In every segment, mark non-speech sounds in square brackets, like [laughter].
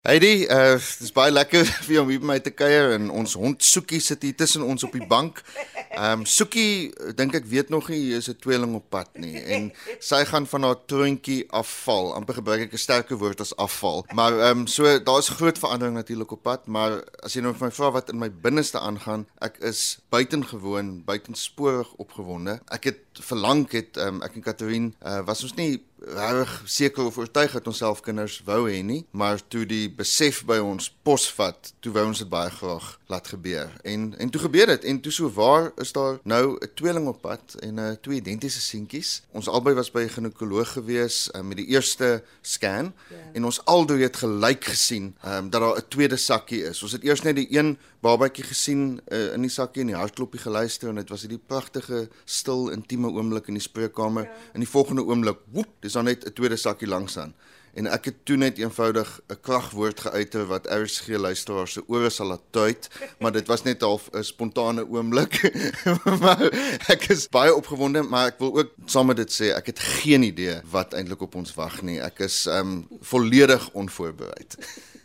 Heidi, uh dis baie lekker [laughs] vir jou om hier by my te kuier en ons hond Soekie sit hier tussen ons op die bank. Ehm um, Soekie, dink ek weet nog nie is 'n tweeling op pad nie en sy gaan van haar troontjie afval. amper gebruik ek 'n sterker woord as afval. Maar ehm um, so daar's groot verandering natuurlik op pad, maar as jy nou vir my vra wat in my binneste aangaan, ek is buitengewoon, buitensporig opgewonde. Ek het verlang het um, ek en Katrien uh, was ons nie reg seker of oortuig dat ons self kinders wou hê nie, maar toe die besef by ons posvat, toe wou ons dit baie graag laat gebeur. En en toe gebeur dit en toe so waar is daar nou 'n tweeling op pad en 'n uh, twee identiese seentjies. Ons albei was by 'n ginekoloog gewees uh, met die eerste scan yeah. Ja. en ons albei het gelyk gesien um, dat daar 'n tweede sakkie is. Ons het eers net die een babatjie gesien uh, in die sakkie en die hartklopie geluister en dit was hierdie pragtige stil intieme oomblik in die spreekkamer. Ja. In die volgende oomblik, woep, dis dan net 'n tweede sakkie langs aan en ek het toe net eenvoudig 'n kragwoord geuiter wat RSG luisteraars se ore sal laat tuit, maar dit was net half 'n spontane oomblik. [laughs] maar ek is baie opgewonde, maar ek wil ook saam met dit sê ek het geen idee wat eintlik op ons wag nie. Ek is um volledig onvoorbereid.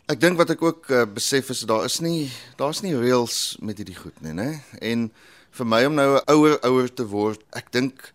Ek dink wat ek ook uh, besef is daar is nie daar's nie reëls met hierdie goed nie, né? En vir my om nou 'n ouer ouer te word, ek dink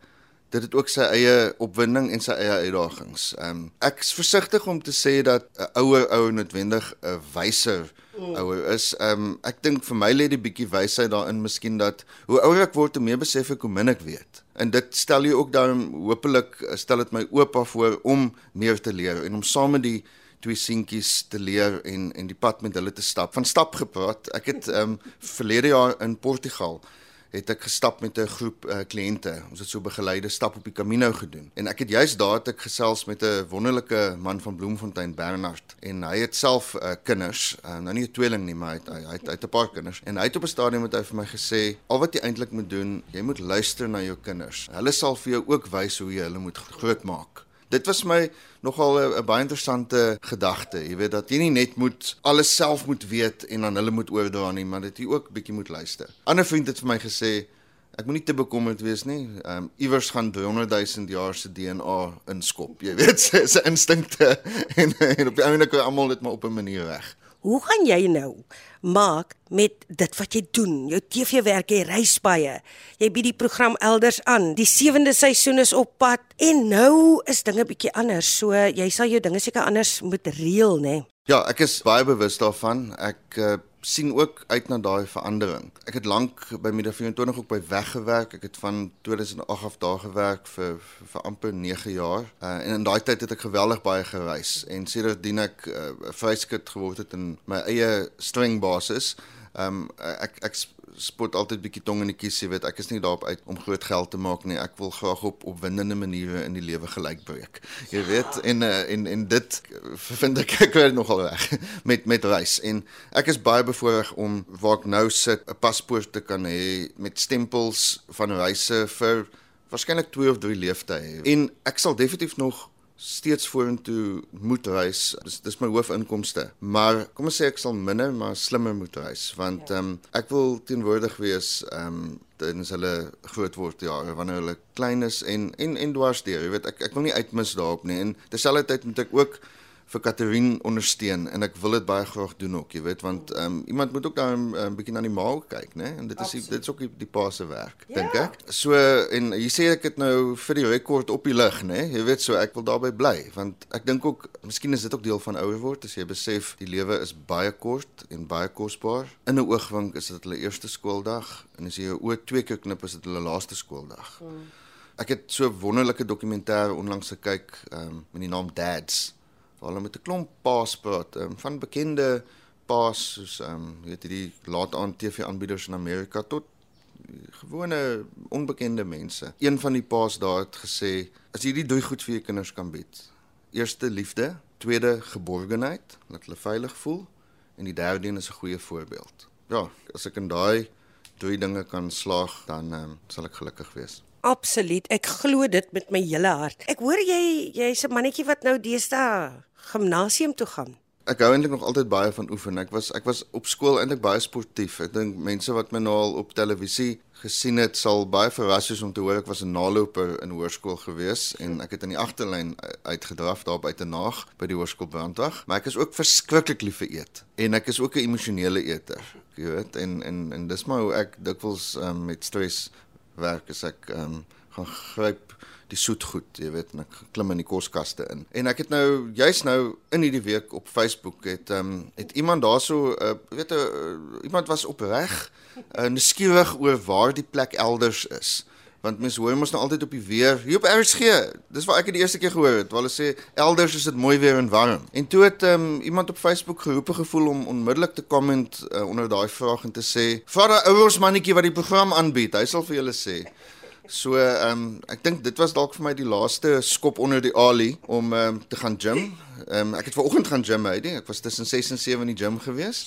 dit het ook sy eie opwinding en sy eie uitdagings. Ehm um, ek's versigtig om te sê dat 'n ouer ou noodwendig 'n wyser ouer is. Ehm um, ek dink vir my lê die bietjie wysheid daarin miskien dat hoe ouer ek word, hoe meer besef ek hoe min ek weet. En dit stel jy ook dan hopelik stel dit my oop af voor om meer te leer en om saam met die twee seentjies te leer en en die pad met hulle te stap. Van stap gepraat. Ek het ehm um, verlede jaar in Portugal het ek gestap met 'n groep uh, kliënte. Ons het so begeleide stap op die Camino gedoen. En ek het juist daar het ek gesels met 'n wonderlike man van Bloemfontein, Bernard, en hy het self uh, kinders, uh, nou nie 'n tweeling nie, maar hy het hy het, hy het 'n paar kinders. En hy het op 'n stadium met hy vir my gesê, al wat jy eintlik moet doen, jy moet luister na jou kinders. Hulle sal vir jou ook wys hoe jy hulle moet grootmaak. Dit was my nogal 'n baie interessante gedagte. Jy weet dat jy nie net moet alles self moet weet en dan hulle moet oordra nie, maar dat jy ook bietjie moet luister. Ander vriend het vir my gesê ek moenie te bekommerd wees nie. Ehm um, iewers gaan 300 000 jaar se DNA inskop. Jy weet [laughs] sy, sy instinkte en, en op die einde kan almal dit maar op 'n manier reg. Hoe gaan jy nou maak met dit wat jy doen? Jou TV-werk, jy reis baie. Jy bied die program elders aan. Die 7de seisoen is op pad en nou is dinge bietjie anders. So jy sal jou dinge seker anders moet reël, né? Ja, ek is baie bewus daarvan. Ek uh, sien ook uit na daai verandering. Ek het lank by Media 24 ook by weggewerk. Ek het van 2008 af daar gewerk vir vir, vir amper 9 jaar. Uh, en in daai tyd het ek geweldig baie gereis en sedertdien ek 'n uh, vryskut geword het in my eie string basis. Ehm um, ek ek spot altyd bietjie tong in die kies, jy weet, ek is nie daarop uit om groot geld te maak nie. Ek wil graag op opwindende maniere in die lewe gelyk breek. Jy weet, en uh, en en dit vind ek ek weet nogal reg [laughs] met met reis. En ek is baie bevoorreg om waar ek nou sit 'n paspoort te kan hê met stempels van reise vir waarskynlik 2 of 3 leeftye. En ek sal definitief nog steeds vorentoe moet reis. Dis dis my hoofinkomste. Maar kom ons sê ek sal minder maar slimmer moet reis want ja. ehm ja. um, ek wil teenwoordig wees ehm um, tydens hulle groot word jare wanneer hulle klein is en en en dwarsdeur. Jy weet ek ek wil nie uitmis daarop nie en terselfdertyd moet ek ook vir Katerine ondersteun en ek wil dit baie graag doen ook, jy weet, want ehm um, iemand moet ook daar 'n um, bietjie na die maal kyk, né? En dit is die, dit is ook die, die pa se werk, ja. dink ek. So en jy sê ek het nou vir die rekord op die lig, né? Jy weet so ek wil daarbey bly want ek dink ook miskien is dit ook deel van ouer word as jy besef die lewe is baie kort en baie kosbaar. In 'n oogwink is dit hulle eerste skooldag en as jy jou oë twee keer knip is dit hulle laaste skooldag. Hmm. Ek het so wonderlike dokumentêr onlangs gekyk um, met die naam Dads waar hulle met 'n klomp paas praat, um, van bekende paas soos ehm um, weet jy die laat aan TV aanbieders in Amerika tot gewone onbekende mense. Een van die paas daar het gesê as jy die drie goed vir jou kinders kan bied. Eerste liefde, tweede geborgenheid, laat hulle veilig voel en die derde een is 'n goeie voorbeeld. Ja, as ek in daai drie dinge kan slaag, dan um, sal ek gelukkig wees. Absoluut. Ek glo dit met my hele hart. Ek hoor jy jy's 'n mannetjie wat nou deesdae gimnasium toe gaan. ek hou eintlik nog altyd baie van oefen. Ek was ek was op skool eintlik baie sportief. Ek dink mense wat my nou al op televisie gesien het sal baie verras wees om te hoor ek was 'n naloper in hoërskool gewees en ek het in die agterlyn uitgedraf daar by Tenaag by die hoërskool Brandwag. Maar ek is ook verskriklik lief vir eet en ek is ook 'n emosionele eter. Jy weet en en en dis maar hoe ek dikwels um, met stres werk as ek um, gaan gryp die soetgoed, jy weet, en ek klim in die koskaste in. En ek het nou juis nou in hierdie week op Facebook het ehm um, het iemand daarso uh, weet 'n uh, iemand was opreg uh, nuuskierig oor waar die plek elders is. Want mens hoor mos nou altyd op die weer, hier op RSG. Dis waar ek dit die eerste keer gehoor het. Hulle sê elders is dit mooi weer en warm. En toe het um, iemand op Facebook geroepe gevoel om onmiddellik te komment uh, onder daai vraag en te sê: "Vra daai ouers mannetjie wat die program aanbied, hy sal vir julle sê." So ehm um, ek dink dit was dalk vir my die laaste skop onder die alie om ehm um, te gaan gym. Ehm um, ek het vanoggend gaan gym uit. Ek was tussen 6 en 7 in die gym gewees.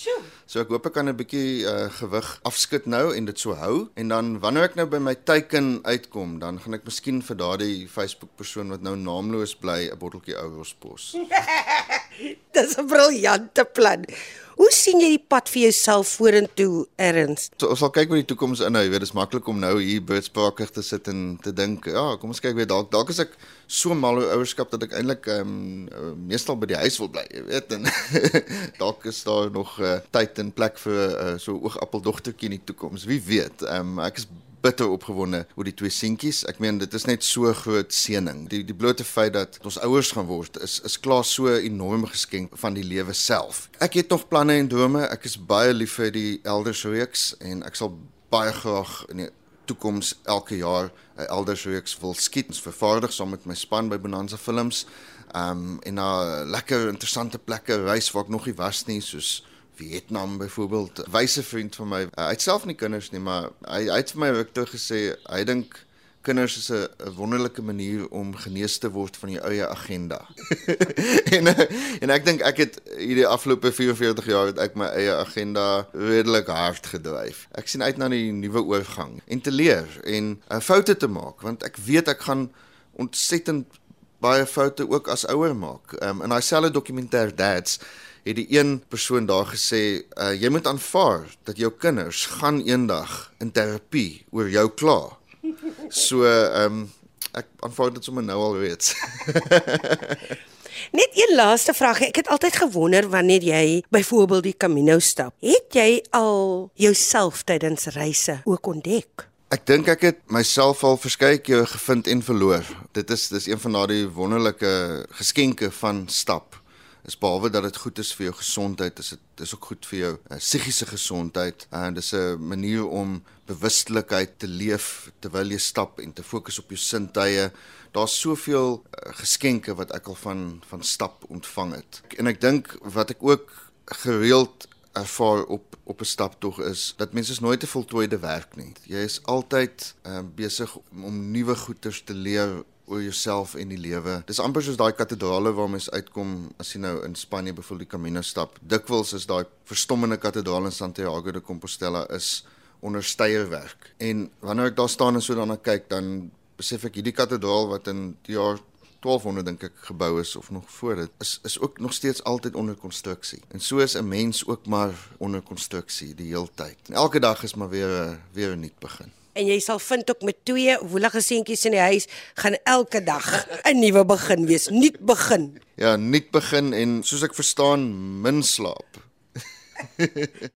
So ek hoop ek kan 'n bietjie uh, gewig afskud nou en dit so hou en dan wanneer ek nou by my teiken uitkom, dan gaan ek miskien vir daardie Facebook persoon wat nou naamloos bly 'n botteltjie ouers pos. [laughs] Dis 'n briljante plan. Hoe sien jy die pad vir jouself vorentoe, Erns? So ons sal kyk wat die toekoms inhou. Jy weet, dit is maklik om nou hier beurtspraakig te sit en te dink, ja, kom ons kyk weer dalk dalk is ek so mal oor ouerskap dat ek eintlik ehm um, meestal by die huis wil bly, jy weet. En [laughs] dalk is daar nog uh, tyd en plek vir uh, so oogappel-dogtertjie in die toekoms. Wie weet. Ehm um, ek is bitter opgewonde oor die twee seentjies. Ek meen dit is net so groot seëning. Die die blote feit dat ons ouers gaan word is is klaar so 'n enorme geskenk van die lewe self. Ek het nog planne en drome. Ek is baie lief vir die Elders reeks en ek sal baie graag in die toekoms elke jaar 'n Elders reeks wil skiet ons vervaardig saam met my span by Bonanza Films. Um en na lekker interessante plekke reis waar ek nog nie was nie soos Vietnam byvoorbeeld. Wyse vriend van my, uh, hy het self nie kinders nie, maar hy hy het vir my ook toe gesê hy dink kinders is 'n wonderlike manier om genees te word van jou eie agenda. [laughs] en en ek dink ek het hierdie afgelope 44 jaar het ek my eie agenda redelik hard gedryf. Ek sien uit na die nuwe oorgang en te leer en uh, foute te maak want ek weet ek gaan ontsettend baie foute ook as ouer maak. Um, in daai selfe dokumentêr Dads het die een persoon daar gesê uh, jy moet aanvaar dat jou kinders gaan eendag in terapie oor jou kla. So ehm um, ek aanvaar dit sommer nou al reeds. Net een laaste vraag. Ek het altyd gewonder wanneer jy byvoorbeeld die Camino stap. Het jy al jouself tydens reise ook ontdek? Ek dink ek het myself al verskeie keer gevind en verloor. Dit is dis een van daardie wonderlike geskenke van stap is behalwe dat dit goed is vir jou gesondheid, is dit dis ook goed vir jou uh, psigiese gesondheid en dis 'n manier om bewustelikheid te leef terwyl jy stap en te fokus op jou sintuie. Daar's soveel uh, geskenke wat ek al van van stap ontvang het. En ek dink wat ek ook gereeld ervaar op op 'n staptog is dat mense nooit te voltooide werk nie. Jy is altyd uh, besig om nuwe goeters te leer oor jouself en die lewe. Dis amper soos daai kathedrale waar mens uitkom as jy nou in Spanje bevoel die Camino stap. Dikwels is daai verstommende kathedraal in Santiago de Compostela is onder steierwerk. En wanneer ek daar staan en so daarna kyk, dan besef ek hierdie kathedraal wat in die jaar 1200 dink ek gebou is of nog voor dit is is ook nog steeds altyd onder konstruksie. En so is 'n mens ook maar onder konstruksie die heeltyd. Elke dag is maar weer weer 'n nuut begin en jy sal vind ook met twee woelige seentjies in die huis gaan elke dag 'n nuwe begin wees, nuut begin. Ja, nuut begin en soos ek verstaan, min slaap. [laughs]